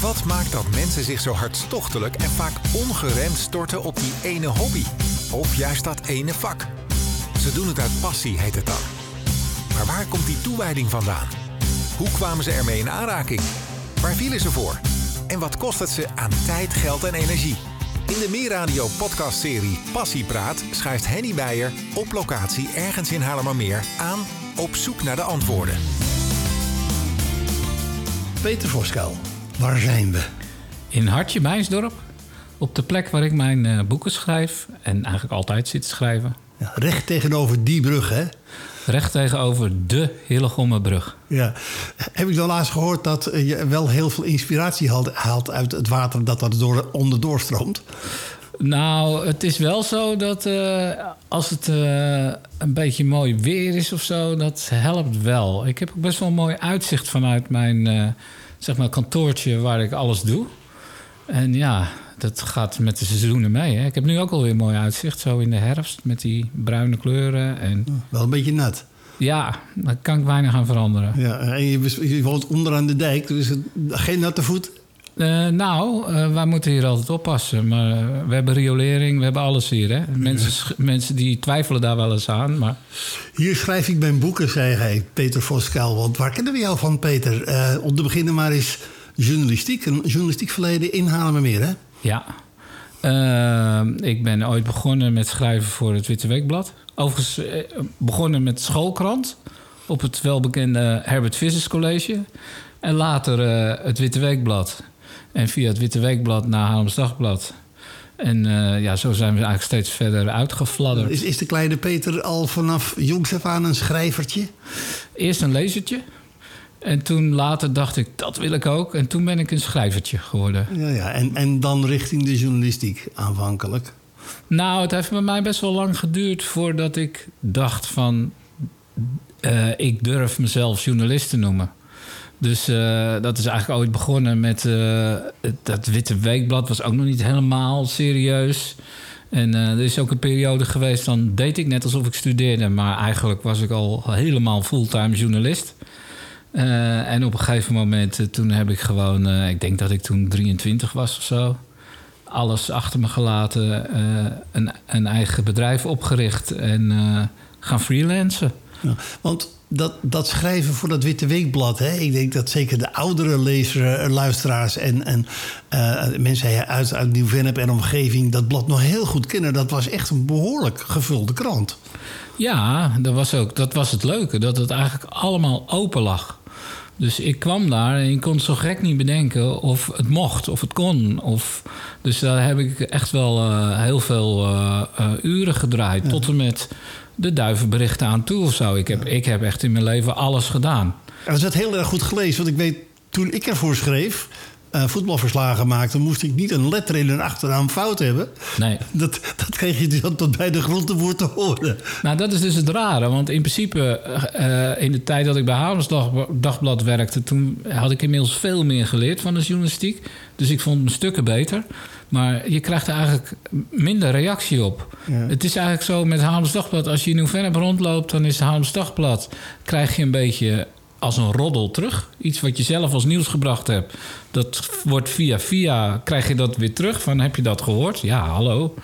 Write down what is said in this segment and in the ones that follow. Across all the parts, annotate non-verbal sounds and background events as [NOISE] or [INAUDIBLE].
Wat maakt dat mensen zich zo hartstochtelijk en vaak ongeremd storten op die ene hobby? Of juist dat ene vak? Ze doen het uit passie, heet het dan. Maar waar komt die toewijding vandaan? Hoe kwamen ze ermee in aanraking? Waar vielen ze voor? En wat kost het ze aan tijd, geld en energie? In de Meerradio podcastserie Passiepraat schuift Henny Beijer op locatie ergens in Haarlemmermeer aan op zoek naar de antwoorden. Peter Voskuil, waar zijn we? In Hartje Bijnsdorp. Op de plek waar ik mijn eh, boeken schrijf. En eigenlijk altijd zit te schrijven. Ja, recht tegenover die brug, hè? Recht tegenover de Hillegommerbrug. Ja. Heb ik dan laatst gehoord dat eh, je wel heel veel inspiratie haalt, uit het water dat er door, onderdoor stroomt? Nou, het is wel zo dat eh, als het een beetje mooi weer is of zo, dat helpt wel. Ik heb ook best wel een mooi uitzicht vanuit mijn zeg maar kantoortje waar ik alles doe. En ja, dat gaat met de seizoenen mee. Hè? Ik heb nu ook alweer mooi uitzicht, zo in de herfst met die bruine kleuren. En... Wel een beetje nat. Ja, daar kan ik weinig aan veranderen. Ja, en je, je woont onderaan de dijk, dus geen natte voet. Uh, nou, uh, wij moeten hier altijd oppassen. Maar uh, we hebben riolering, we hebben alles hier. Hè? Mensen, mensen die twijfelen daar wel eens aan. Maar... Hier schrijf ik mijn boeken, zei hij, Peter Voskuil. Want waar kennen we jou van, Peter? om te beginnen maar eens journalistiek. Een journalistiek verleden in Haarlemmermeer, hè? Ja. ik ben ooit begonnen met schrijven voor het Witte Weekblad. Overigens begonnen met schoolkrant op het welbekende Herbert Vissers College. En later het Witte Weekblad. En via het Witte Weekblad naar Haarlems Dagblad. En uh, ja, zo zijn we eigenlijk steeds verder uitgefladderd. Is, is de kleine Peter al vanaf jongs af aan een schrijvertje? Eerst een lezertje. En toen later dacht ik, dat wil ik ook. En toen ben ik een schrijvertje geworden. Ja, ja. En, en dan richting de journalistiek aanvankelijk? Nou, het heeft bij mij best wel lang geduurd voordat ik dacht van... Uh, ik durf mezelf journalist te noemen. Dus uh, dat is eigenlijk ooit begonnen met uh, dat Witte Weekblad. Was ook nog niet helemaal serieus. En uh, er is ook een periode geweest, dan deed ik net alsof ik studeerde. Maar eigenlijk was ik al helemaal fulltime journalist. en op een gegeven moment, toen heb ik gewoon... ik denk dat ik toen 23 was of zo. Alles achter me gelaten. een, een eigen bedrijf opgericht en gaan freelancen. Ja, want dat, dat schrijven voor dat Witte Weekblad. Hè? Ik denk dat zeker de oudere lezers, eh, luisteraars en, en uh, mensen uit, uit Nieuw-Vennep en omgeving dat blad nog heel goed kennen. Dat was echt een behoorlijk gevulde krant. Ja, dat was, ook, dat was het leuke. Dat het eigenlijk allemaal open lag. Dus ik kwam daar en ik kon zo gek niet bedenken of het mocht, of het kon. Of, dus daar heb ik echt wel uh, heel veel uh, uren gedraaid. Ja. Tot en met de duivenberichten aan toe of zo. Ik heb, ik heb echt in mijn leven alles gedaan. Dat is heel erg goed gelezen. Want ik weet, toen ik ervoor schreef... Uh, voetbalverslagen maakte, moest ik niet een letter in een achternaam fout hebben. Nee. Dat, dat kreeg je dan tot bij de grondtevoer te horen. Nou, dat is dus het rare. Want in principe, uh, in de tijd dat ik bij Haarlems Dagblad werkte... toen had ik inmiddels veel meer geleerd van de journalistiek. Dus ik vond mijn stukken beter. Maar je krijgt er eigenlijk minder reactie op. Ja. Het is eigenlijk zo met Haarlems Dagblad. Als je in Nieuw-Vennep rondloopt, dan is Haarlems Dagblad... krijg je een beetje als een roddel terug. Iets wat je zelf als nieuws gebracht hebt. Dat wordt via via, krijg je dat weer terug. Van, heb je dat gehoord? Ja, hallo.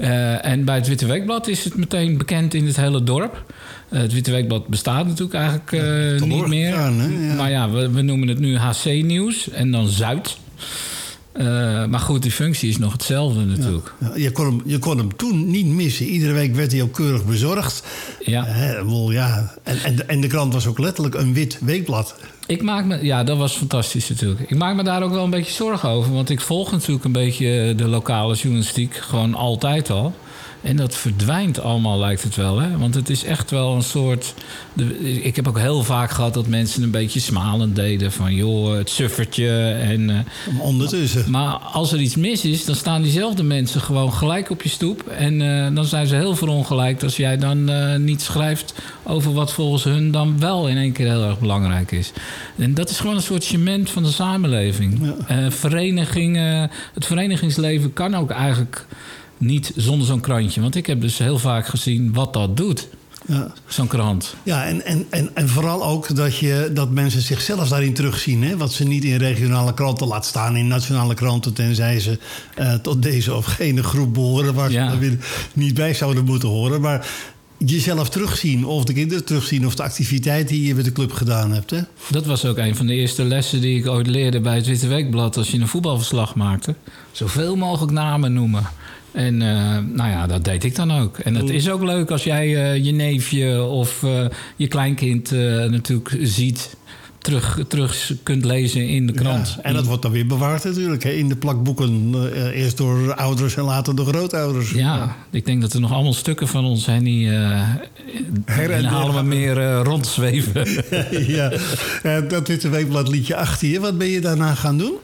Uh, en bij het Witte Weekblad is het meteen bekend in het hele dorp. Uh, het Witte Weekblad bestaat natuurlijk eigenlijk uh, niet meer. Gaan, ja. Maar ja, we, we noemen het nu HC Nieuws en dan Zuid. Uh, maar goed, die functie is nog hetzelfde natuurlijk. Ja. Je, kon hem, je kon hem toen niet missen. Iedere week werd hij ook keurig bezorgd. Ja. Uh, ja. En, en, en de krant was ook letterlijk een wit weekblad. Ik maak me, ja, dat was fantastisch natuurlijk. Ik maak me daar ook wel een beetje zorgen over. Want ik volg natuurlijk een beetje de lokale journalistiek gewoon altijd al. En dat verdwijnt allemaal, lijkt het wel. Hè? Want het is echt wel een soort. De, ik heb ook heel vaak gehad dat mensen een beetje smalend deden. Van joh, het suffertje. En, uh, Ondertussen. Maar als er iets mis is, dan staan diezelfde mensen gewoon gelijk op je stoep. En uh, dan zijn ze heel verongelijkt als jij dan uh, niet schrijft over wat volgens hun dan wel in één keer heel erg belangrijk is. En dat is gewoon een soort cement van de samenleving. Ja. verenigingen, het verenigingsleven kan ook eigenlijk niet zonder zo'n krantje. Want ik heb dus heel vaak gezien wat dat doet. Ja. Zo'n krant. Ja, en, en, en, en vooral ook dat, je, dat mensen zichzelf daarin terugzien. Hè? Wat ze niet in regionale kranten laat staan, in nationale kranten, tenzij ze eh, tot deze of gene groep behoren waar Ja. ze weer niet bij zouden moeten horen. Maar jezelf terugzien, of de kinderen terugzien, of de activiteit die je met de club gedaan hebt. Hè? Dat was ook een van de eerste lessen die ik ooit leerde bij het Witte Weekblad. Als je een voetbalverslag maakte, zoveel mogelijk namen noemen. En eh, nou ja, dat deed ik dan ook. En het is ook leuk als jij eh, je neefje of eh, je kleinkind natuurlijk ziet, terug, terug kunt lezen in de krant. Ja, en dat wordt dan weer bewaard natuurlijk, hè? in de plakboeken. eerst door ouders en later door grootouders. Ja, ik denk dat er nog allemaal stukken van ons zijn die in halen we meer rondzweven. [LAUGHS] ja, [LAUGHS] Eh, dat Witte Weekblad liet je achter je. Wat ben je daarna gaan doen?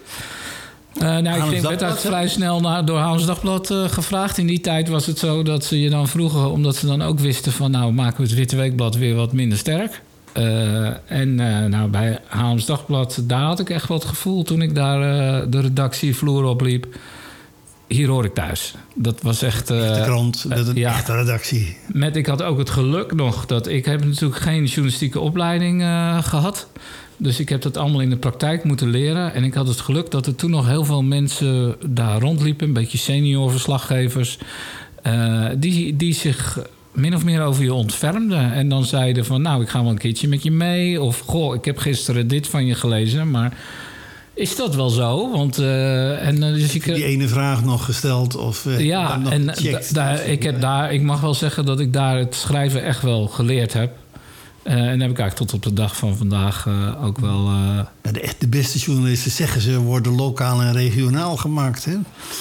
Eh, nou, ik ging, werd vrij snel naar, door Haarlems Dagblad eh, gevraagd. In die tijd was het zo dat ze je dan vroegen... omdat ze dan ook wisten van... nou, maken we het Witte Weekblad weer wat minder sterk. Eh, en nou, bij Haarlems Dagblad, daar had ik echt het gevoel... toen ik daar de redactievloer opliep... hier hoor ik thuis. Dat was echt... de krant, dat een ja. echte redactie. Met, ik had ook het geluk nog dat ik heb natuurlijk geen journalistieke opleiding eh, gehad. Dus ik heb dat allemaal in de praktijk moeten leren. En ik had het geluk dat er toen nog heel veel mensen daar rondliepen. Een beetje senior verslaggevers. eh, die, die zich min of meer over je ontfermden. En dan zeiden van nou ik ga wel een keertje met je mee. Of goh ik heb gisteren dit van je gelezen. Maar is dat wel zo? Want eh, en, eh, dus ik, Die ene vraag nog gesteld of ja, en da- ik, heb daar, ik mag wel zeggen dat ik daar het schrijven echt wel geleerd heb. Eh, en heb ik eigenlijk tot op de dag van vandaag eh, ook wel. eh, de, echt de beste journalisten zeggen ze worden lokaal en regionaal gemaakt. Hè?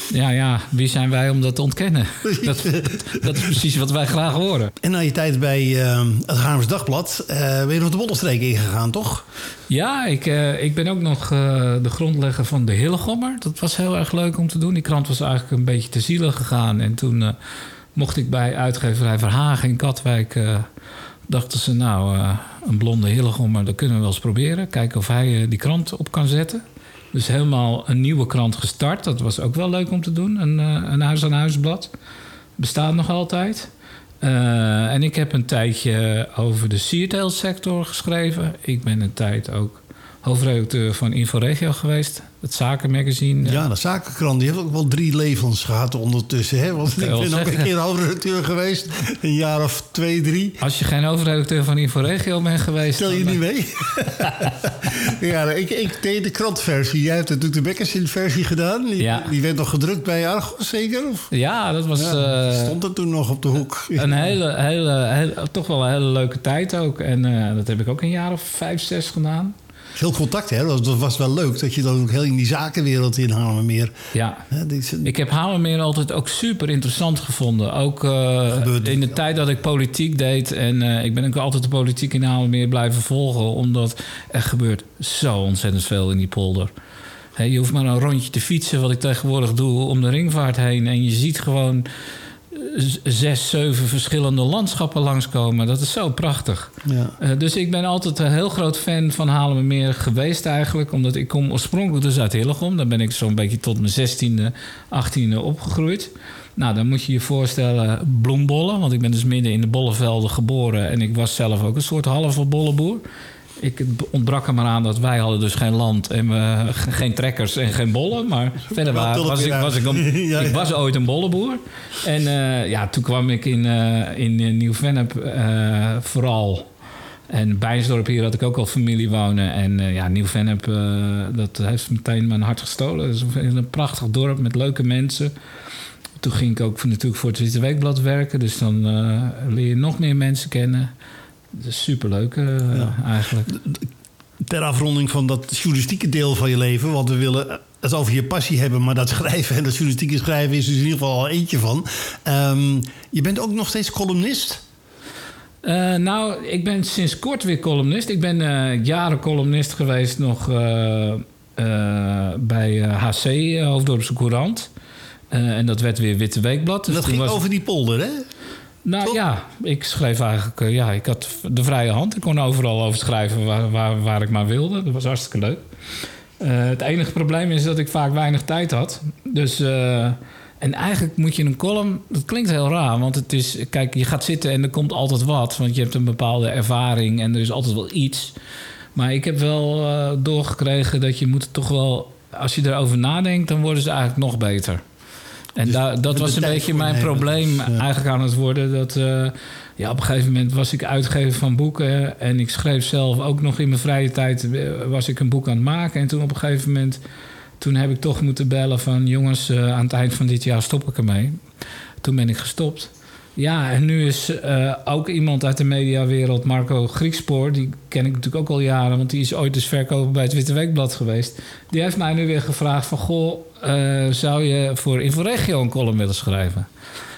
ja, ja, wie zijn wij om dat te ontkennen? dat, [LAUGHS] dat, dat is precies wat wij graag horen. En na je tijd bij eh, het Haarlems Dagblad ben je nog de Bollenstreek ingegaan, toch? Ja, ik, ik ben ook nog de grondlegger van de Hillegommer. Dat was heel erg leuk om te doen. Die krant was eigenlijk een beetje te zielig gegaan. En toen mocht ik bij uitgeverij Verhagen in Katwijk... dachten ze, nou, eh, een blonde Hillegommer, dat kunnen we wel eens proberen. Kijken of hij eh, die krant op kan zetten. Dus helemaal een nieuwe krant gestart. Dat was ook wel leuk om te doen. Een, eh, een huis-aan-huisblad. Bestaat nog altijd. En ik heb een tijdje over de sierteelsector geschreven. Ik ben een tijd ook hoofdredacteur van Inforegio geweest. Het zakenmagazine. Ja, de zakenkrant die heeft ook wel drie levens gehad ondertussen. Hè? Want ik ben ook een keer hoofdredacteur geweest. Een jaar of twee, drie. Als je geen hoofdredacteur van Inforegio bent geweest... Stel je dan- niet mee? [LAUGHS] ja, ik, ik deed de krantversie. Jij hebt natuurlijk de Bekkersin-versie gedaan. Die, Ja. die werd nog gedrukt bij Argos, zeker? Of? Ja, dat was Ja, eh, stond er toen nog op de hoek. [LAUGHS] een hele, hele, hele- toch wel een hele leuke tijd ook. En eh, dat heb ik ook een jaar of vijf, zes gedaan. Veel contact, hè? Dat, dat was wel leuk. Dat je dan ook heel in die zakenwereld in Haarlemmermeer... Ja, Hè, die Ik heb Hamermeer altijd ook super interessant gevonden. Ook eh, in de tijd dat ik politiek deed. En eh, ik ben ook altijd de politiek in Hamermeer blijven volgen. Omdat er gebeurt zo ontzettend veel in die polder. Hè, je hoeft maar een rondje te fietsen, wat ik tegenwoordig doe, om de ringvaart heen. En je ziet gewoon zes, zeven verschillende landschappen langskomen. Dat is zo prachtig. ja. Eh, dus ik ben altijd een heel groot fan van Haarlemmermeer geweest eigenlijk. Omdat ik kom oorspronkelijk dus uit Hillegom. Daar ben ik zo'n beetje tot mijn 16e, 18e opgegroeid. Nou, dan moet je je voorstellen bloembollen. Want ik ben dus midden in de bollenvelden geboren. En ik was zelf ook een soort halve bollenboer. Ik het ontbrak er maar aan dat wij hadden dus geen land en we, ge- geen trekkers en geen bollen. Maar [LAUGHS] verder Wel wa- tulpen was ik, was ik, een, [LAUGHS] Ja, ik was ooit een bollenboer. En eh, ja, toen kwam ik in, eh, in eh, Nieuw-Vennep eh, vooral. En Bijnsdorp hier had ik ook al familie wonen. En eh, ja, Nieuw-Vennep, eh, dat heeft meteen mijn hart gestolen. Het is een, een prachtig dorp met leuke mensen. Toen ging ik ook voor- natuurlijk voor het Witte Weekblad werken. Dus dan eh, leer je nog meer mensen kennen. Dat is superleuk eh, Ja. eigenlijk. Ter afronding van dat journalistieke deel van je leven. Want we willen het over je passie hebben. Maar dat [LAUGHS] schrijven en dat journalistieke schrijven is dus in ieder geval al eentje van. Ehm, je bent ook nog steeds columnist. Eh, nou, ik ben sinds kort weer columnist. Ik ben eh, jaren columnist geweest nog bij HC, Hoofddorpse Courant. En dat werd weer Witte Weekblad. Dus dat ging was- over die polder, hè? Nou toch? ja, ik schreef eigenlijk... eh, ja, ik had de vrije hand. Ik kon overal over schrijven waar, waar, waar ik maar wilde. Dat was hartstikke leuk. Eh, het enige probleem is dat ik vaak weinig tijd had. Dus... eh, En eigenlijk moet je een column... Dat klinkt heel raar, want het is... Kijk, je gaat zitten en er komt altijd wat. Want je hebt een bepaalde ervaring en er is altijd wel iets. Maar ik heb wel uh, doorgekregen dat je moet toch wel... Als je erover nadenkt, dan worden ze eigenlijk nog beter. En dus dat was een beetje mijn probleem eigenlijk aan het worden. Dat, uh, ja, op een gegeven moment was ik uitgever van boeken. En ik schreef zelf ook nog in mijn vrije tijd... was ik een boek aan het maken. En toen op een gegeven moment toen heb ik toch moeten bellen van jongens, uh, aan het eind van dit jaar stop ik ermee. Toen ben ik gestopt. Ja, en nu is uh, ook iemand uit de mediawereld, Marco Griekspoor, die ken ik natuurlijk ook al jaren, want die is ooit dus verkoper bij het Witte Weekblad geweest. Die heeft mij nu weer gevraagd van, goh, uh, zou je voor Inforegio een column willen schrijven?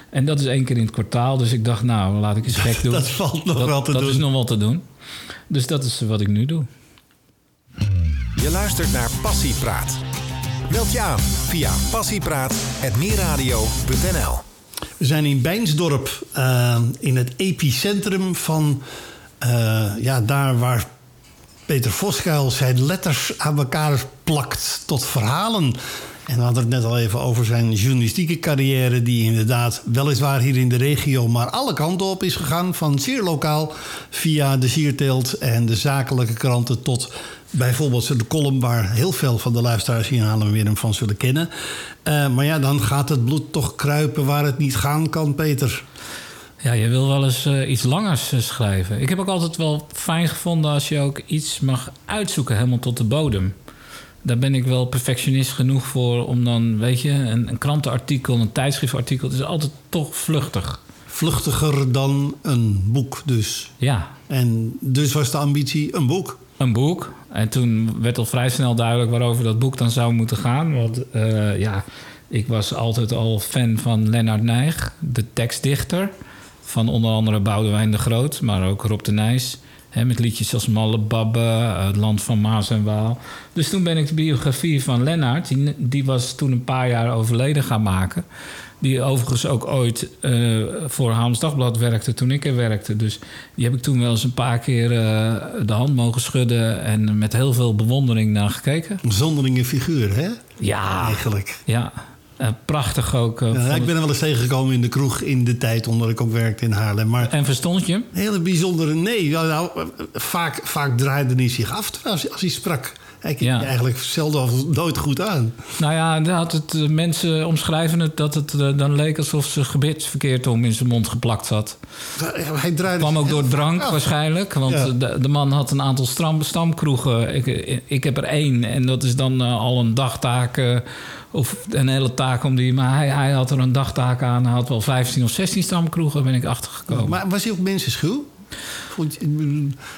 En dat is één keer in het kwartaal, dus ik dacht, nou, laat ik eens gek [LAUGHS] doen. dat valt nog dat, wel te dat doen. is nog wel te doen. Dus dat is wat ik nu doe. Je luistert naar Passiepraat. Meld je aan via passiepraat.meerradio.nl We zijn in Bijnsdorp, uh, in het epicentrum van... Uh, ja, daar waar Peter Voskuil zijn letters aan elkaar plakt tot verhalen. En we hadden het net al even over zijn journalistieke carrière... die inderdaad weliswaar hier in de regio... maar alle kanten op is gegaan. Van zeer lokaal via de Sierteelt en de zakelijke kranten... tot bijvoorbeeld de column waar heel veel van de luisteraars hier in Haarlem van zullen kennen. Uh, maar ja, dan gaat het bloed toch kruipen waar het niet gaan kan, Peter. Ja, je wil wel eens uh, iets langers uh, schrijven. Ik heb ook altijd wel fijn gevonden als je ook iets mag uitzoeken, helemaal tot de bodem. Daar ben ik wel perfectionist genoeg voor om dan, weet je, een, een krantenartikel, een tijdschriftartikel, het is altijd toch vluchtig. Vluchtiger dan een boek dus. Ja. En dus was de ambitie een boek. Een boek. En toen werd al vrij snel duidelijk waarover dat boek dan zou moeten gaan. Want uh, ja, ik was altijd al fan van Lennart Nijg, de tekstdichter. Van onder andere Boudewijn de Groot, maar ook Rob de Nijs. Met liedjes als Malle Babbe, Het Land van Maas en Waal. Dus toen ben ik de biografie van Lennart, die, die was toen een paar jaar overleden gaan maken. Die overigens ook ooit uh, voor Haams Dagblad werkte toen ik er werkte. Dus die heb ik toen wel eens een paar keer uh, de hand mogen schudden en met heel veel bewondering naar gekeken. Een zonderlinge figuur, hè? Ja. Eigenlijk. Ja. Uh, prachtig ook. Ja, ik ben er wel eens tegengekomen in de kroeg in de tijd omdat ik ook werkte in Haarlem. Maar en verstond je hem? Hele bijzondere. Nee, nou, vaak, vaak draaide hij zich af als, als hij sprak. Hij keek ja. eigenlijk zelden of nooit goed aan. Nou ja, had het, uh, mensen omschrijven het dat het uh, dan leek alsof ze gebit verkeerd om in zijn mond geplakt zat. Hij draaide kwam ook door drank af. waarschijnlijk. Want ja. de, de, man had een aantal stam, stamkroegen. Ik, ik, heb er één. En dat is dan al een dagtaak. of een hele taak om die. Maar hij, hij had er een dagtaak aan. Hij had wel 15 of 16 stamkroegen, ben ik achtergekomen. Maar was hij ook mensenschuw?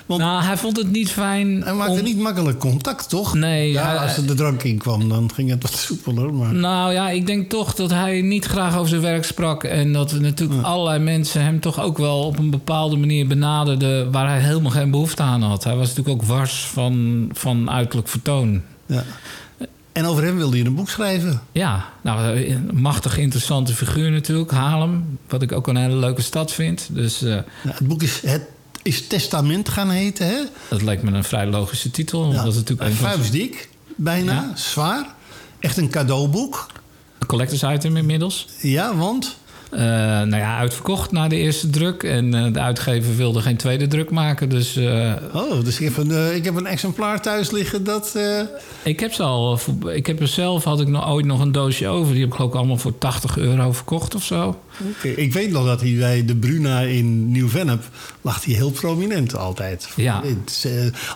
Want nou, hij vond het niet fijn. Hij maakte om... niet makkelijk contact, toch? Nee. Ja, hij, als er de drank in kwam, dan ging het wat [LAUGHS] soepeler. Maar... Nou ja, ik denk toch dat hij niet graag over zijn werk sprak. En dat natuurlijk ja. allerlei mensen hem toch ook wel op een bepaalde manier benaderden. waar hij helemaal geen behoefte aan had. Hij was natuurlijk ook wars van, van uiterlijk vertoon. Ja. En over hem wilde je een boek schrijven. Ja, nou, een machtig interessante figuur natuurlijk. Haarlem, wat ik ook een hele leuke stad vind. Dus, uh, ja, het boek is Het is Testament gaan heten, hè? Dat lijkt me een vrij logische titel. Ja, dat is natuurlijk vuistdik, bijna, ja. zwaar. Echt een cadeauboek. Een collectors item inmiddels. Ja, want? Uh, nou ja, uitverkocht na de eerste druk. En uh, de uitgever wilde geen tweede druk maken. Dus, uh, oh, dus ik heb, een, ik heb een exemplaar thuis liggen dat... Ik heb ze al... Ik heb er zelf, had ik nog, ooit nog een doosje over. Die heb ik geloof ik allemaal voor 80 euro verkocht of zo. Okay. ik weet nog dat hij bij de Bruna in Nieuw-Vennep... lag hij heel prominent altijd. Ja. Het is,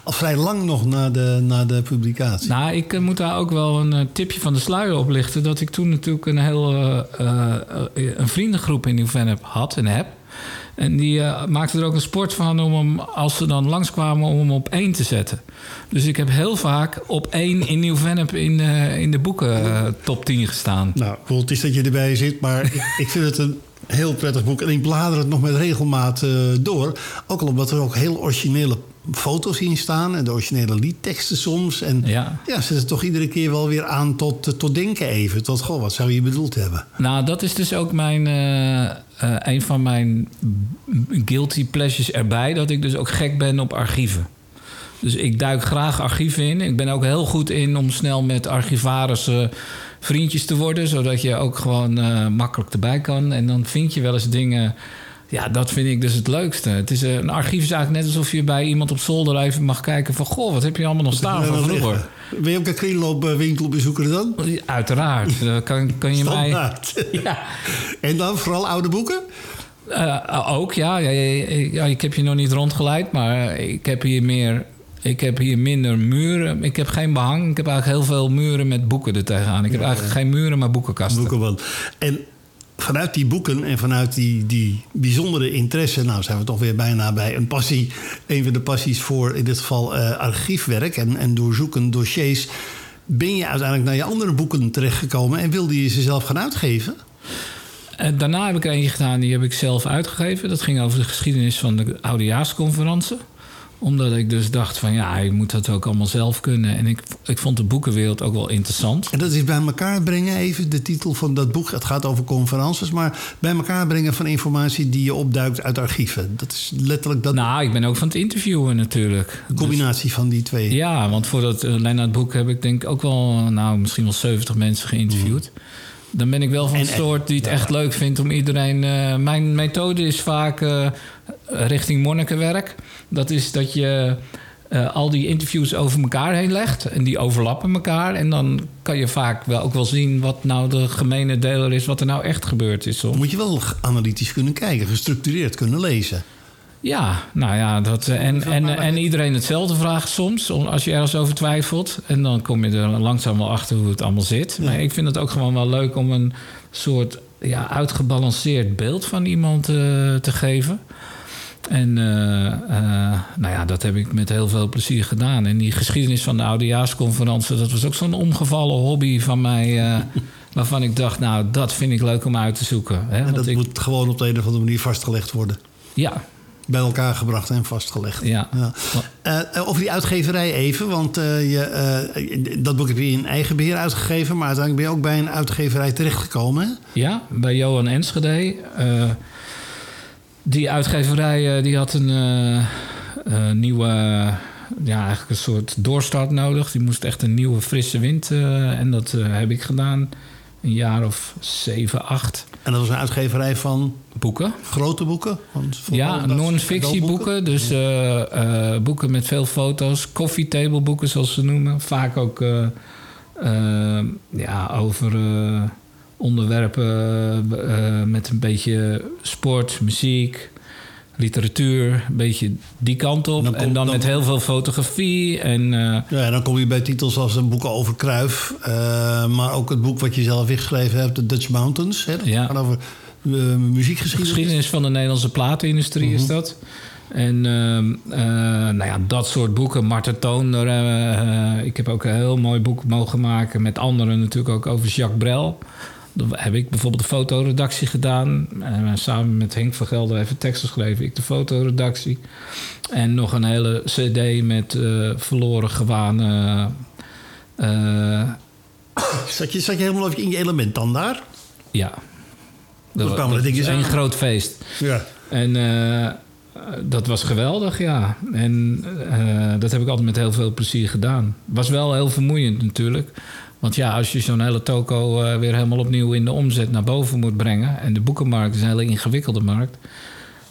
al vrij lang nog na de, na de publicatie. Nou, ik moet daar ook wel een tipje van de sluier oplichten. Dat ik toen natuurlijk een heel... een vriendengroep in Nieuw-Vennep had en heb. En die uh, maakten er ook een sport van om hem, als ze dan langskwamen, om hem op één te zetten. Dus ik heb heel vaak op één in Nieuw-Vennep in, uh, in de boeken uh, top 10 gestaan. Nou, cool, het is dat je erbij zit, maar ik, ik vind het een heel prettig boek. En ik blader het nog met regelmaat door. Ook al omdat er ook heel originele foto's in staan en de originele liedteksten soms. En ja, ja zet het toch iedere keer wel weer aan tot, tot denken even. Tot, goh, wat zou je bedoeld hebben? Nou, dat is dus ook mijn, uh, uh, een van mijn guilty pleasures erbij. Dat ik dus ook gek ben op archieven. Dus ik duik graag archieven in. Ik ben ook heel goed in om snel met archivarissen vriendjes te worden, zodat je ook gewoon eh, makkelijk erbij kan. En dan vind je wel eens dingen. Ja, dat vind ik dus het leukste. Het is, eh, een archief is eigenlijk net alsof je bij iemand op zolder even mag kijken van... goh, wat heb je allemaal nog staan van vroeger? Ben je ook een kringloopwinkel bezoeker dan? Uiteraard. Dan kan, kan je mij... [LAUGHS] Ja, [LAUGHS] En dan vooral oude boeken? Eh, ook, ja. Ja, ja, ja. Ik heb je nog niet rondgeleid, maar ik heb hier meer... Ik heb hier minder muren. Ik heb geen behang. Ik heb eigenlijk heel veel muren met boeken er tegenaan. Ik heb eigenlijk geen muren, maar boekenkasten. Boeken wel. En vanuit die boeken en vanuit die, die bijzondere interesse... nou zijn we toch weer bijna bij een passie. Een van de passies voor in dit geval eh, archiefwerk en, en doorzoeken dossiers... ben je uiteindelijk naar je andere boeken terechtgekomen... en wilde je ze zelf gaan uitgeven? Eh, daarna heb ik er eentje gedaan, die heb ik zelf uitgegeven. Dat ging over de geschiedenis van de oudejaarsconferentie. Omdat ik dus dacht van ja, je moet dat ook allemaal zelf kunnen. En ik, ik vond de boekenwereld ook wel interessant. En dat is bij elkaar brengen, even de titel van dat boek. Het gaat over conferences, maar bij elkaar brengen van informatie die je opduikt uit archieven. Dat is letterlijk dat Nou, ik ben ook van het interviewen natuurlijk. de combinatie van die twee. Ja, want voor dat uh, Lennart boek heb ik denk ik ook wel, nou, misschien wel 70 mensen geïnterviewd. Dan ben ik wel van En- het soort die het echt leuk vindt om iedereen. eh, mijn methode is vaak eh, richting monnikenwerk. Dat is dat je eh, al die interviews over elkaar heen legt. En die overlappen elkaar. En dan kan je vaak wel ook wel zien wat nou de gemene deler is, wat er nou echt gebeurd is. soms. Moet je wel analytisch kunnen kijken, gestructureerd kunnen lezen. Ja, nou ja, dat, eh, en, en, en iedereen hetzelfde vraagt soms, om- als je ergens over twijfelt. En dan kom je er langzaam wel achter hoe het allemaal zit. Maar ik vind het ook gewoon wel leuk om een soort ja, uitgebalanceerd beeld van iemand eh, te geven. En eh, nou ja, dat heb ik met heel veel plezier gedaan. En die geschiedenis van de oudejaarsconferentie, dat was ook zo'n omgevallen hobby van mij. [LAUGHS] waarvan ik dacht, nou, dat vind ik leuk om uit te zoeken. Hè? En Want dat ik, moet gewoon op de een of andere manier vastgelegd worden. Ja, Bij elkaar gebracht en vastgelegd. ja. Eh, eh, over die uitgeverij even, want eh, je, dat boek heb je in eigen beheer uitgegeven... maar uiteindelijk ben je ook bij een uitgeverij terechtgekomen. hè? Ja, bij Johan Enschede. Die uitgeverij die had een nieuwe, ja, eigenlijk een soort doorstart nodig. Die moest echt een nieuwe frisse wind. en dat heb ik gedaan. Een jaar of zeven, acht En dat was een uitgeverij van boeken. grote boeken? Ja, alledaagse non-fictie cadeauboeken. boeken. Dus eh, eh, boeken met veel foto's. Coffee table boeken, zoals ze noemen. Vaak ook eh, ja, over onderwerpen met een beetje sport, muziek, literatuur. Een beetje die kant op. Dan en komt- dan, dan- met heel veel fotografie. En eh, Ja, en dan kom je bij titels als een boek over Kruif. eh, maar ook het boek wat je zelf geschreven hebt, The Dutch Mountains. Hè? Ja. gaat over eh, muziekgeschiedenis. geschiedenis van de Nederlandse platenindustrie is dat. En ehm, eh, nou ja, dat soort boeken. Marten eh, ik heb ook een heel mooi boek mogen maken. Met anderen natuurlijk ook over Jacques Brel. Dan heb ik bijvoorbeeld de fotoredactie gedaan. En samen met Henk van Gelder even teksten geschreven. Ik de fotoredactie. En nog een hele cd met eh, verloren gewaande... eh, Zat, je, zat je helemaal in je element dan daar? ja. Dat dingen was aan. een groot feest. Ja. En eh, dat was geweldig, ja. En eh, dat heb ik altijd met heel veel plezier gedaan. Was wel heel vermoeiend natuurlijk. Want ja, als je zo'n hele toko eh, weer helemaal opnieuw in de omzet naar boven moet brengen... en de boekenmarkt is een hele ingewikkelde markt...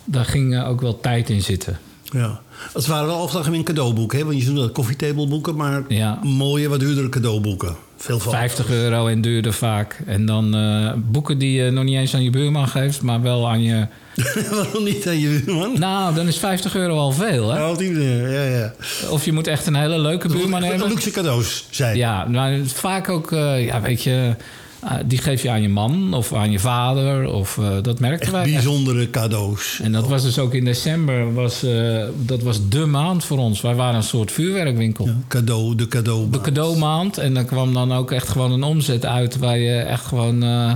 daar ging eh, ook wel tijd in zitten. Ja. Het waren wel overdag in cadeauboeken, hè? want je noemde dat koffietableboeken, maar Ja. mooie, wat duurdere cadeauboeken. Veel van. 50 euro en duurder vaak. En dan eh, boeken die je nog niet eens aan je buurman geeft... maar wel aan je... [LAUGHS] Waarom niet aan je buurman? Nou, dan is 50 euro al veel, hè? Oh, die manier, ja, ja. Of je moet echt een hele leuke buurman hebben. Luxe cadeaus zijn. Ja, maar het is vaak ook, eh, ja, weet je, eh, die geef je aan je man of aan je vader. Of, eh, dat merkten Echt wij. echt. bijzondere cadeaus. En dat was dus ook in december, was, eh, dat was de maand voor ons. Wij waren een soort vuurwerkwinkel. Ja, cadeau, de cadeau. De cadeaumaand. En dan kwam dan ook echt gewoon een omzet uit waar je echt gewoon eh,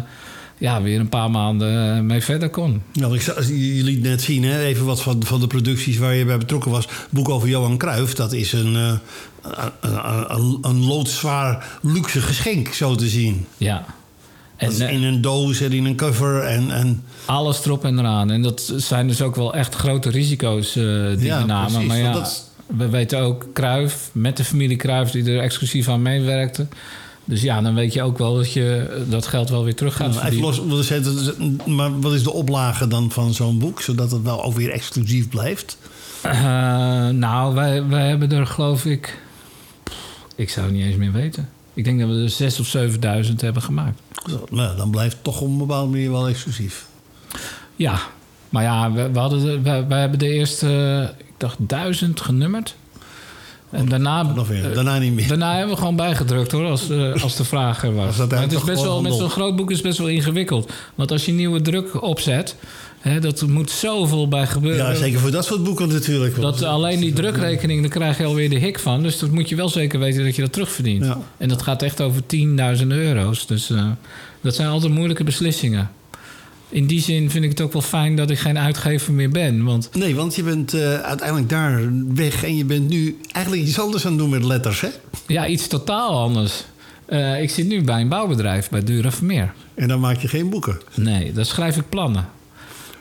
ja, weer een paar maanden eh, mee verder kon. Nou, ik zag, je liet net zien, hè, even wat van, van de producties waar je bij betrokken was. boek over Johan Cruijff, dat is een, eh, een, een, loodzwaar luxe geschenk, zo te zien. Ja. En, Dat is eh, in een doos en in een cover. En, en alles erop en eraan. En dat zijn dus ook wel echt grote risico's die ja, we namen. precies. Maar ja, dat We weten ook Kruif, met de familie Kruif... die er exclusief aan meewerkte. Dus ja, dan weet je ook wel dat je dat geld wel weer terug gaat Nou, even verdienen. los, wat is het- maar wat is de oplage dan van zo'n boek, zodat het wel ook weer exclusief blijft? Eh, nou, wij, wij hebben er geloof ik... Ik zou het niet eens meer weten. Ik denk dat we er 6 of 7.000 hebben gemaakt. Zo, nou, dan blijft het toch op een bepaalde manier wel exclusief. Ja, maar ja, we, we hadden de, we, we hebben de eerste, eh, ik dacht, duizend genummerd. En daarna, Nog weer. eh, Daarna niet meer. daarna hebben we gewoon bijgedrukt hoor, als, eh, als de vraag er was. Maar het is best wel, met zo'n groot boek is het best wel ingewikkeld. Want als je nieuwe druk opzet, hè, dat moet zoveel bij gebeuren. Ja, zeker voor dat soort boeken natuurlijk. Dat alleen die drukrekening, daar krijg je alweer de hik van. Dus dat moet je wel zeker weten dat je dat terugverdient. Ja. En dat gaat echt over tienduizenden euro's. Dus eh, dat zijn altijd moeilijke beslissingen. In die zin vind ik het ook wel fijn dat ik geen uitgever meer ben. Want Nee, want je bent eh, uiteindelijk daar weg en je bent nu eigenlijk iets anders aan het doen met letters, hè? ja, iets totaal anders. Eh, ik zit nu bij een bouwbedrijf, bij Dura Vermeer. En dan maak je geen boeken. Nee, daar schrijf ik plannen.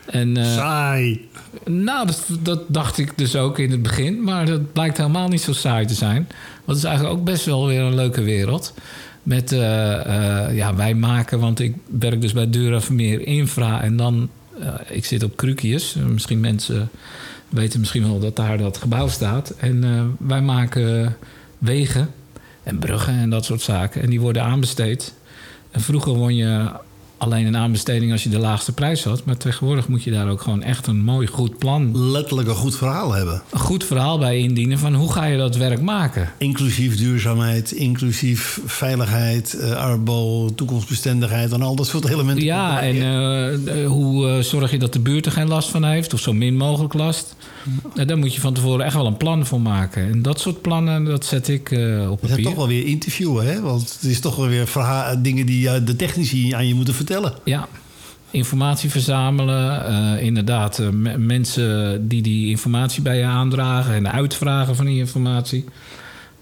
En, eh, Saai. nou, dat, dat dacht ik dus ook in het begin. Maar dat blijkt helemaal niet zo saai te zijn. Want het is eigenlijk ook best wel weer een leuke wereld. Met, eh, eh, ja, wij maken, want ik werk dus bij Dura Vermeer Infra. En dan, eh, ik zit op Krukius. Misschien mensen weten misschien wel dat daar dat gebouw staat. En wij maken wegen en bruggen en dat soort zaken. En die worden aanbesteed. En vroeger won je alleen een aanbesteding als je de laagste prijs had. Maar tegenwoordig moet je daar ook gewoon echt een mooi goed plan, Letterlijk een goed verhaal hebben. een goed verhaal bij indienen van hoe ga je dat werk maken. Inclusief duurzaamheid, inclusief veiligheid, eh, arbo, toekomstbestendigheid en al dat soort elementen. Ja, en eh, eh, hoe zorg je dat de buurt er geen last van heeft, of zo min mogelijk last. Daar moet je van tevoren echt wel een plan voor maken. En dat soort plannen, dat zet ik op papier. hebt toch wel weer interviewen, hè? Want het is toch wel weer dingen die de technici aan je moeten vertellen. Ja, informatie verzamelen. eh, inderdaad, eh, me- mensen die die informatie bij je aandragen en uitvragen van die informatie.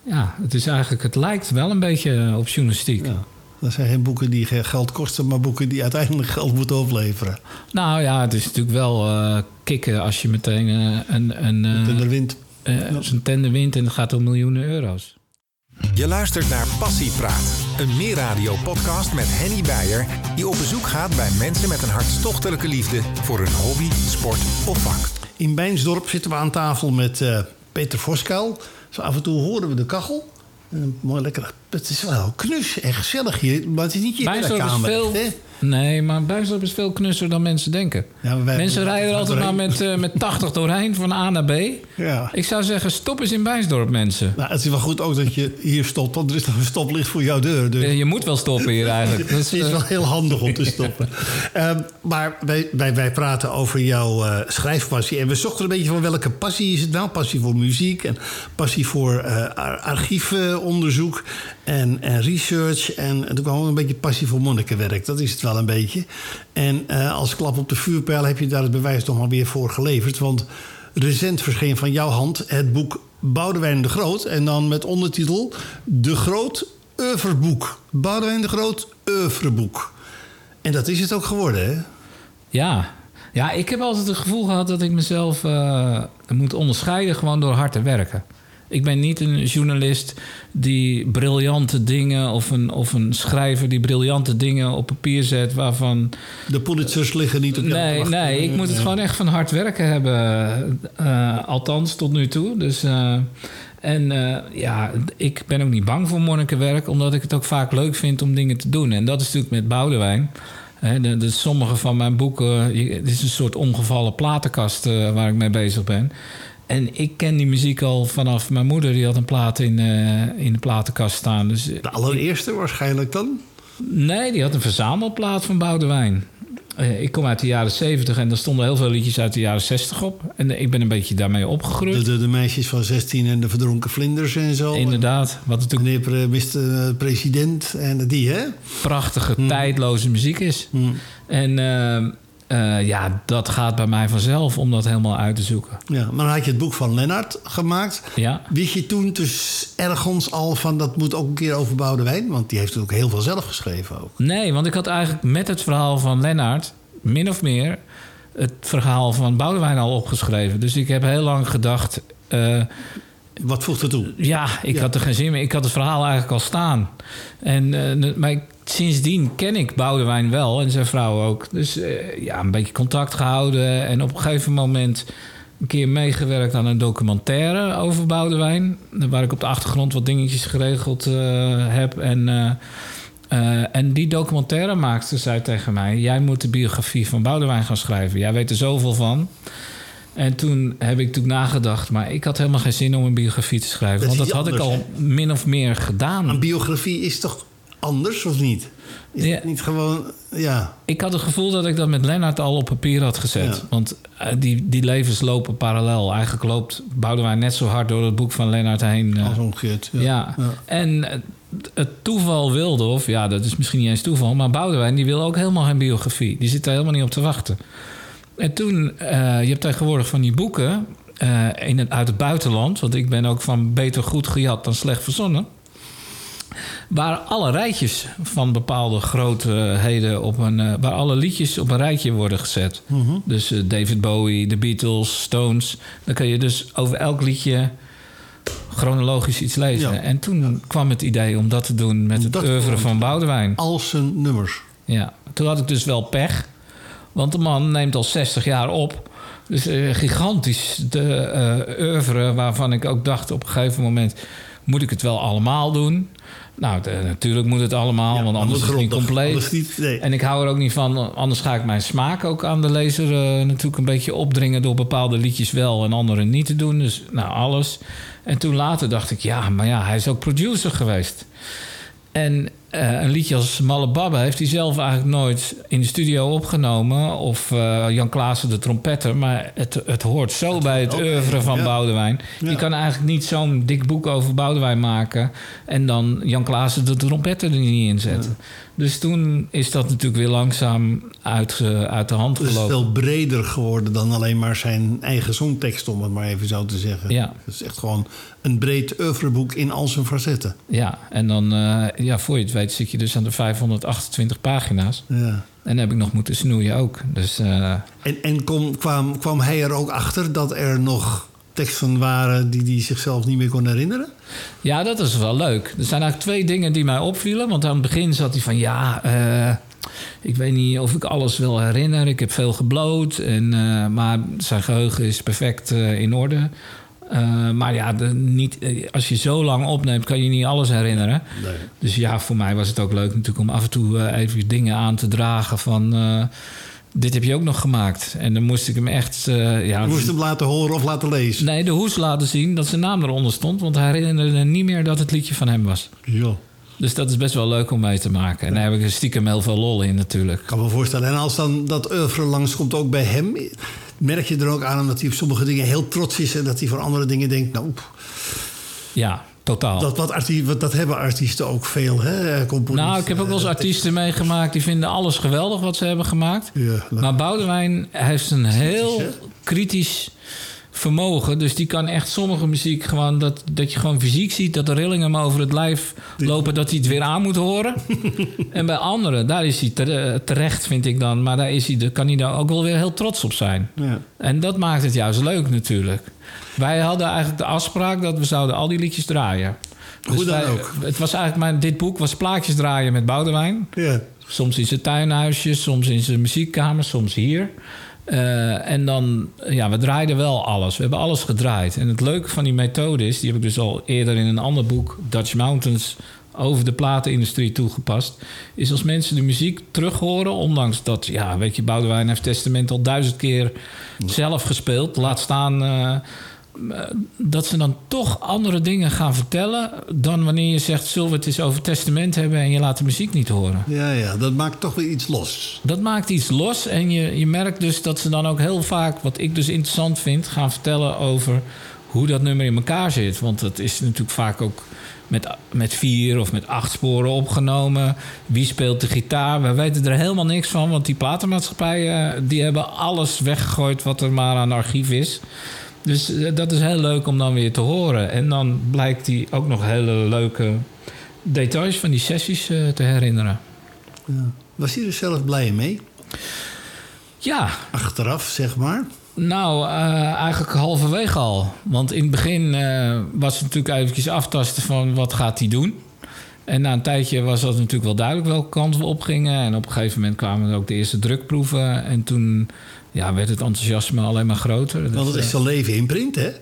Ja, het is eigenlijk, het lijkt wel een beetje eh, op journalistiek. Ja. Dat zijn geen boeken die geen geld kosten, maar boeken die uiteindelijk geld moeten opleveren. Nou ja, het is natuurlijk wel eh, kicken als je meteen een, een, eh, En de wind. eh, zo'n tender wint en het gaat om miljoenen euro's. Je luistert naar Passiepraat, een meerradio-podcast met Henny Beijer... die op bezoek gaat bij mensen met een hartstochtelijke liefde... voor een hobby, sport of vak. In Bijnsdorp zitten we aan tafel met eh, Peter Voskuil. Zo af en toe horen we de kachel. En mooi lekker. Het is wel knus en gezellig hier, maar het is niet je Bijnsdorp is werkkamer. veel... hè? Nee, maar Bijnsdorp is veel knusser dan mensen denken. Ja, mensen rijden er altijd maar met, eh, met 80 doorheen van A naar B. Ja. Ik zou zeggen, stop eens in Bijnsdorp, mensen. Nou, het is wel goed ook dat je hier stopt, want er is nog een stoplicht voor jouw deur. Dus Je moet wel stoppen hier eigenlijk. Dus, [LAUGHS] het is eh, wel heel handig om te stoppen. [LAUGHS] Ehm, maar wij, wij, wij praten over jouw eh, schrijfpassie. En we zochten een beetje van welke passie is het nou? Passie voor muziek en passie voor ar- archiefonderzoek en, en research. En, en toen kwam ook een beetje passie voor monnikenwerk. Dat is het wel een beetje. En eh, als klap op de vuurpijl heb je daar het bewijs nog maar weer voor geleverd. Want recent verscheen van jouw hand het boek Boudewijn de Groot. En dan met ondertitel De Groot Oeuvreboek. Boudewijn de Groot Oeuvreboek. En dat is het ook geworden, hè? ja. ja, ik heb altijd het gevoel gehad dat ik mezelf eh, moet onderscheiden gewoon door hard te werken. Ik ben niet een journalist die briljante dingen... of een, of een schrijver die briljante dingen op papier zet... waarvan De Pulitzers liggen niet op jouw Nee, wacht. nee, ik moet het gewoon echt van hard werken hebben. Eh, althans, tot nu toe. Dus, eh, en eh, ja, ik ben ook niet bang voor monnikenwerk... omdat ik het ook vaak leuk vind om dingen te doen. En dat is natuurlijk met Boudewijn. Hè, de, de, sommige van mijn boeken... Het is een soort ongevallen platenkast eh, waar ik mee bezig ben... En ik ken die muziek al vanaf mijn moeder. Die had een plaat in, eh, in de platenkast staan. Dus De allereerste waarschijnlijk dan? Nee, die had een verzamelplaat van Boudewijn. Eh, ik kom uit de jaren 70 en er stonden heel veel liedjes uit de jaren 60 op. En ik ben een beetje daarmee opgegroeid. de, de meisjes van 16 en de verdronken vlinders en zo. Inderdaad, wat natuurlijk Meneer Mr. eh, President en die, hè? prachtige, tijdloze muziek is. En eh, ja, dat gaat bij mij vanzelf om dat helemaal uit te zoeken. Ja, maar dan had je het boek van Lennart gemaakt. Ja. Wist je toen dus ergens al van dat moet ook een keer over Boudewijn? Want die heeft ook heel veel zelf geschreven ook. Nee, want ik had eigenlijk met het verhaal van Lennart... min of meer het verhaal van Boudewijn al opgeschreven. Dus ik heb heel lang gedacht... eh, Wat voegt er toe? Ja, ik Ja. had er geen zin meer. Ik had het verhaal eigenlijk al staan. En, eh, maar ik- sindsdien ken ik Boudewijn wel en zijn vrouw ook. Dus eh, ja, een beetje contact gehouden. En op een gegeven moment een keer meegewerkt aan een documentaire over Boudewijn. Waar ik op de achtergrond wat dingetjes geregeld eh, heb. En, eh, en die documentaire maakte zei tegen mij... jij moet de biografie van Boudewijn gaan schrijven. Jij weet er zoveel van. En toen heb ik natuurlijk nagedacht... maar ik had helemaal geen zin om een biografie te schrijven. Dat want dat had ik al min of meer gedaan. Een biografie is toch anders, of niet? Is Ja. niet gewoon... Ja, Ik had het gevoel dat ik dat met Lennart al op papier had gezet. Ja. Want eh, die, die levens lopen parallel. Eigenlijk loopt Boudewijn net zo hard door het boek van Lennart heen. eh, als omgekeerd. ja. Ja. en het toeval wilde, of ja, dat is misschien niet eens toeval... maar Boudewijn die wil ook helemaal geen biografie. Die zit er helemaal niet op te wachten. En toen, eh, je hebt tegenwoordig van die boeken in het, uit het buitenland... want ik ben ook van beter goed gejat dan slecht verzonnen... waar alle rijtjes van bepaalde grootheden op een... eh, waar alle liedjes op een rijtje worden gezet. Dus eh, David Bowie, The Beatles, Stones. Dan kun je dus over elk liedje chronologisch iets lezen. Ja. En toen kwam het idee om dat te doen met het oeuvre van Boudewijn. Al zijn nummers. Ja, toen had ik dus wel pech. Want de man neemt al 60 jaar op. Dus eh, gigantisch de oeuvre waarvan ik ook dacht op een gegeven moment... moet ik het wel allemaal doen? Nou, de- natuurlijk moet het allemaal, Ja, want anders is het niet compleet. Anders niet, nee. En ik hou er ook niet van, anders ga ik mijn smaak ook aan de lezer eh, natuurlijk een beetje opdringen door bepaalde liedjes wel en andere niet te doen. Dus nou, alles. En toen later dacht ik, ja, maar ja, hij is ook producer geweest. En eh, een liedje als Malle Babbe heeft hij zelf eigenlijk nooit in de studio opgenomen. Of eh, Jan Klaassen de trompetter. Maar het, het hoort zo bij het oeuvre van ja. Boudewijn. Ja. Je kan eigenlijk niet zo'n dik boek over Boudewijn maken... en dan Jan Klaassen de trompetter er niet in zetten. Dus toen is dat natuurlijk weer langzaam uit, uit de hand Het is gelopen. veel breder geworden dan alleen maar zijn eigen songtekst, om het maar even zo te zeggen. Ja. Het is echt gewoon een breed oeuvreboek in al zijn facetten. Ja, en dan, eh, ja, voor je het weet, zit je dus aan de 528 pagina's. Ja. En heb ik nog moeten snoeien ook. Dus eh, En, en kom, kwam, kwam hij er ook achter dat er nog teksten waren die hij zichzelf niet meer kon herinneren? ja, dat is wel leuk. Er zijn eigenlijk twee dingen die mij opvielen. Want aan het begin zat hij van, ja, eh, ik weet niet of ik alles wil herinneren. Ik heb veel gebloot, en, eh, maar zijn geheugen is perfect in orde. Eh, maar ja, de, niet, eh, als je zo lang opneemt, kan je niet alles herinneren. Nee. Dus ja, voor mij was het ook leuk natuurlijk om af en toe eh, even dingen aan te dragen van... dit heb je ook nog gemaakt. En dan moest ik hem echt... ja, Je moest hem laten horen of laten lezen. Nee, de hoes laten zien dat zijn naam eronder stond. Want hij herinnerde niet meer dat het liedje van hem was. Ja. Dus dat is best wel leuk om mee te maken. En daar heb ik stiekem heel veel lol in natuurlijk. Ik kan me voorstellen. En als dan dat oeuvre langskomt ook bij hem... merk je er ook aan dat hij op sommige dingen heel trots is... en dat hij voor andere dingen denkt... nou, Ja, totaal. dat, wat artie, dat hebben artiesten ook veel, hè? componisten. nou, ik heb ook wel eens artiesten meegemaakt... die vinden alles geweldig wat ze hebben gemaakt. Ja, Maar Boudewijn heeft een heel kritisch vermogen. Dus die kan echt sommige muziek gewoon... Dat, dat je gewoon fysiek ziet dat de rillingen hem over het lijf lopen... dat hij het weer aan moet horen. [LAUGHS] en bij anderen, daar is hij tere- terecht, vind ik dan. Maar daar, is hij, daar kan hij daar ook wel weer heel trots op zijn. ja. En dat maakt het juist leuk natuurlijk. Wij hadden eigenlijk de afspraak dat we zouden al die liedjes draaien. Dus Hoe dan wij- ook. Het was eigenlijk mijn, dit boek was plaatjes draaien met Boudewijn. Ja. Soms in zijn tuinhuisje, soms in zijn muziekkamer, soms hier. Eh, en dan, ja, we draaiden wel alles. We hebben alles gedraaid. En het leuke van die methode is, die heb ik dus al eerder in een ander boek, Dutch Mountains, over de platenindustrie toegepast. Is als mensen de muziek terug horen, ondanks dat, ja, weet je, Boudewijn heeft Testament al duizend keer zelf gespeeld. Laat staan. eh, dat ze dan toch andere dingen gaan vertellen dan wanneer je zegt: zullen we het eens over testament hebben en je laat de muziek niet horen. Ja, ja, dat maakt toch weer iets los. Dat maakt iets los en je, je merkt dus dat ze dan ook heel vaak, wat ik dus interessant vind, gaan vertellen over hoe dat nummer in elkaar zit. Want dat is natuurlijk vaak ook met, met vier of met acht sporen opgenomen. Wie speelt de gitaar? We weten er helemaal niks van, want die platenmaatschappijen die hebben alles weggegooid wat er maar aan archief is. Dus eh, dat is heel leuk om dan weer te horen. En dan blijkt die ook nog hele leuke details van die sessies eh, te herinneren. Ja. Was hij er zelf blij mee? Ja, Achteraf, zeg maar. Nou, eh, eigenlijk halverwege al. Want in het begin was het natuurlijk eventjes aftasten van wat gaat hij doen. En na een tijdje was dat natuurlijk wel duidelijk welke kant we op gingen. En op een gegeven moment kwamen er ook de eerste drukproeven. En toen ja, werd het enthousiasme alleen maar groter. Want het Dus, is zijn leven in print, hè? eh,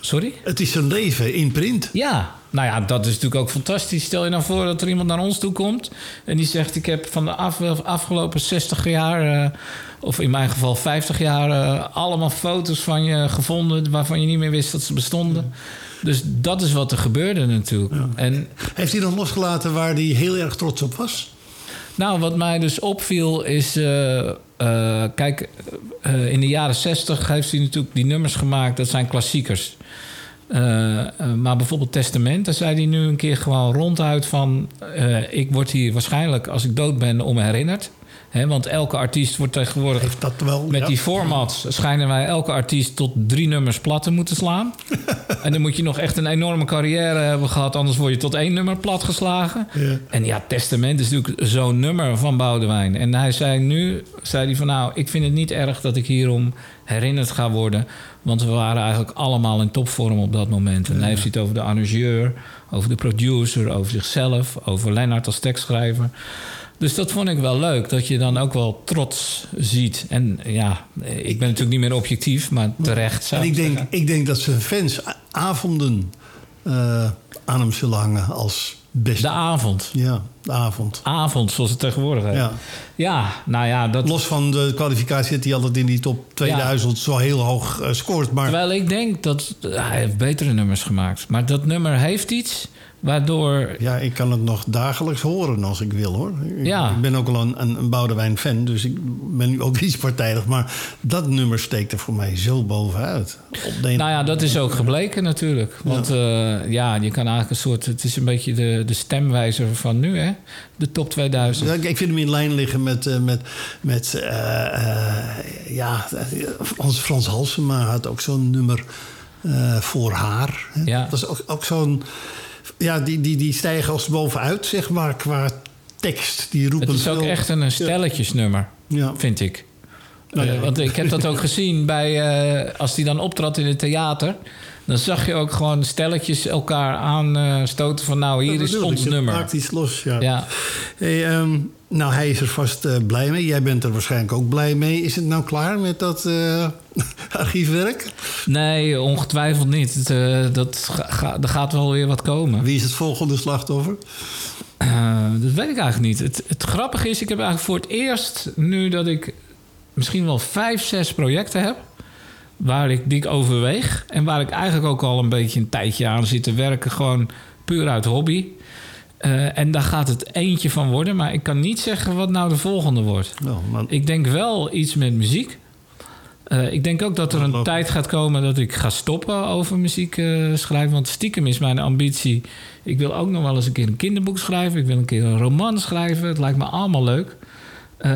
sorry? Het is zijn leven in print. Ja, nou ja, dat is natuurlijk ook fantastisch. Stel je nou voor dat er iemand naar ons toe komt en die zegt: Ik heb van de af- afgelopen 60 jaar, eh, of in mijn geval 50 jaar, eh, allemaal foto's van je gevonden waarvan je niet meer wist dat ze bestonden. Dus dat is wat er gebeurde natuurlijk. En Heeft hij nog losgelaten waar hij heel erg trots op was? Nou, wat mij dus opviel is. eh, eh, kijk, eh, in de jaren 60 heeft hij natuurlijk die nummers gemaakt, dat zijn klassiekers. Maar bijvoorbeeld Testament, daar zei hij nu een keer gewoon ronduit van... ik word hier waarschijnlijk, als ik dood ben, om herinnerd. Hè, want elke artiest wordt tegenwoordig... Heeft dat wel? Met ja. die formats schijnen wij elke artiest tot drie nummers plat te moeten slaan. [LAUGHS] en dan moet je nog echt een enorme carrière hebben gehad, anders word je tot één nummer plat geslagen. Ja. En ja, Testament is natuurlijk zo'n nummer van Boudewijn. En hij zei nu, zei hij van nou, ik vind het niet erg dat ik hierom herinnerd ga worden. Want we waren eigenlijk allemaal in topvorm op dat moment. En dan heeft hij het over de arrangeur, over de producer, over zichzelf, over Lennart als tekstschrijver. Dus dat vond ik wel leuk, dat je dan ook wel trots ziet. En ja, ik ben natuurlijk niet meer objectief, maar terecht zou En ik denk, ik denk dat zijn fans avonden eh, aan hem zullen hangen als beste. De avond. ja, de avond. Avond, zoals het tegenwoordig heet. Ja. Ja, nou ja, dat, Los van de kwalificatie dat hij altijd in die top 2000 zo heel hoog eh, scoort. Maar Terwijl ik denk dat hij heeft betere nummers gemaakt. Maar dat nummer heeft iets waardoor. ja, ik kan het nog dagelijks horen als ik wil hoor. Ik- Ja. Ik ben ook wel een, een, Boudewijn-fan, dus ik ben nu ook [LAUGHS] iets partijdig. Maar dat nummer steekt er voor mij zo bovenuit. Op de Nou ja, dat is ook gebleken natuurlijk. Want ja, ja je kan eigenlijk een soort. Het is een beetje de, de stemwijzer van nu, hè? De top 2000. Ja, Ik vind hem in lijn liggen met, eh, met, met eh, eh, ja, eh, Frans, Halsema had ook zo'n nummer eh, voor haar. hè. Ja. Dat is ook, ook zo'n, ja, die, die, die stijgen als bovenuit, zeg maar, qua tekst. Die roepen Het is ook veel- echt een stelletjesnummer, Ja. vind ik. Nou ja, Eh, want ik heb dat ook [LAUGHS] gezien bij. eh, als die dan optrad in het theater. Dan zag je ook gewoon stelletjes elkaar aanstoten van nou, hier is ons ik, het nummer. Maakt iets los, ja. Ja. Hey, ehm, nou, hij is er vast eh, blij mee. Jij bent er waarschijnlijk ook blij mee. Is het nou klaar met dat [LAUGHS] archiefwerk? Nee, ongetwijfeld niet. Het, eh, dat ga, ga- er gaat wel weer wat komen. Wie is het volgende slachtoffer? Eh, dat weet ik eigenlijk niet. Het, het grappige is, ik heb eigenlijk voor het eerst nu dat ik misschien wel vijf, zes projecten heb. Waar ik, die ik overweeg. En waar ik eigenlijk ook al een beetje een tijdje aan zit te werken. Gewoon puur uit hobby. Eh, en daar gaat het eentje van worden. Maar ik kan niet zeggen wat nou de volgende wordt. Nou, maar, Ik denk wel iets met muziek. Eh, ik denk ook dat er een tijd gaat komen dat ik ga stoppen over muziek eh, schrijven. Want stiekem is mijn ambitie. Ik wil ook nog wel eens een keer een kinderboek schrijven. Ik wil een keer een roman schrijven. Het lijkt me allemaal leuk. Eh,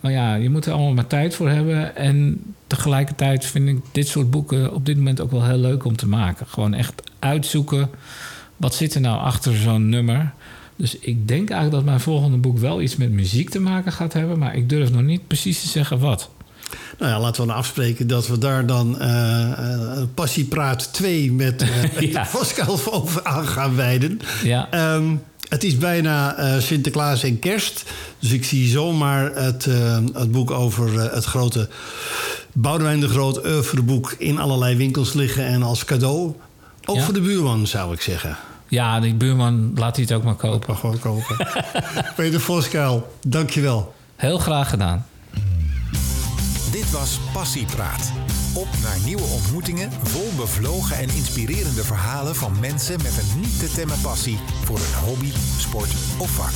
maar ja, je moet er allemaal maar tijd voor hebben. En tegelijkertijd vind ik dit soort boeken op dit moment ook wel heel leuk om te maken. Gewoon echt uitzoeken. Wat zit er nou achter zo'n nummer? Dus ik denk eigenlijk dat mijn volgende boek wel iets met muziek te maken gaat hebben. Maar ik durf nog niet precies te zeggen wat. Nou ja, laten we dan afspreken dat we daar dan eh eh, Passiepraat 2 met, eh [LAUGHS] met Ja. Pascal over aan gaan wijden. Ja, Ehm, het is bijna Sinterklaas en kerst. Dus ik zie zomaar het, het boek over het grote Boudewijn de Groot oeuvreboek in allerlei winkels liggen. En als cadeau, ook Ja. voor de buurman zou ik zeggen. ja die buurman laat hij het ook maar kopen. Maar gewoon kopen. [LAUGHS] Peter Voskuil, dankjewel. Heel graag gedaan. Was Passiepraat. Op naar nieuwe ontmoetingen, vol bevlogen en inspirerende verhalen van mensen met een niet te temmen passie voor een hobby, sport of vak.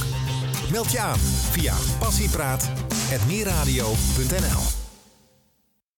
Meld je aan via passiepraat.meerradio.nl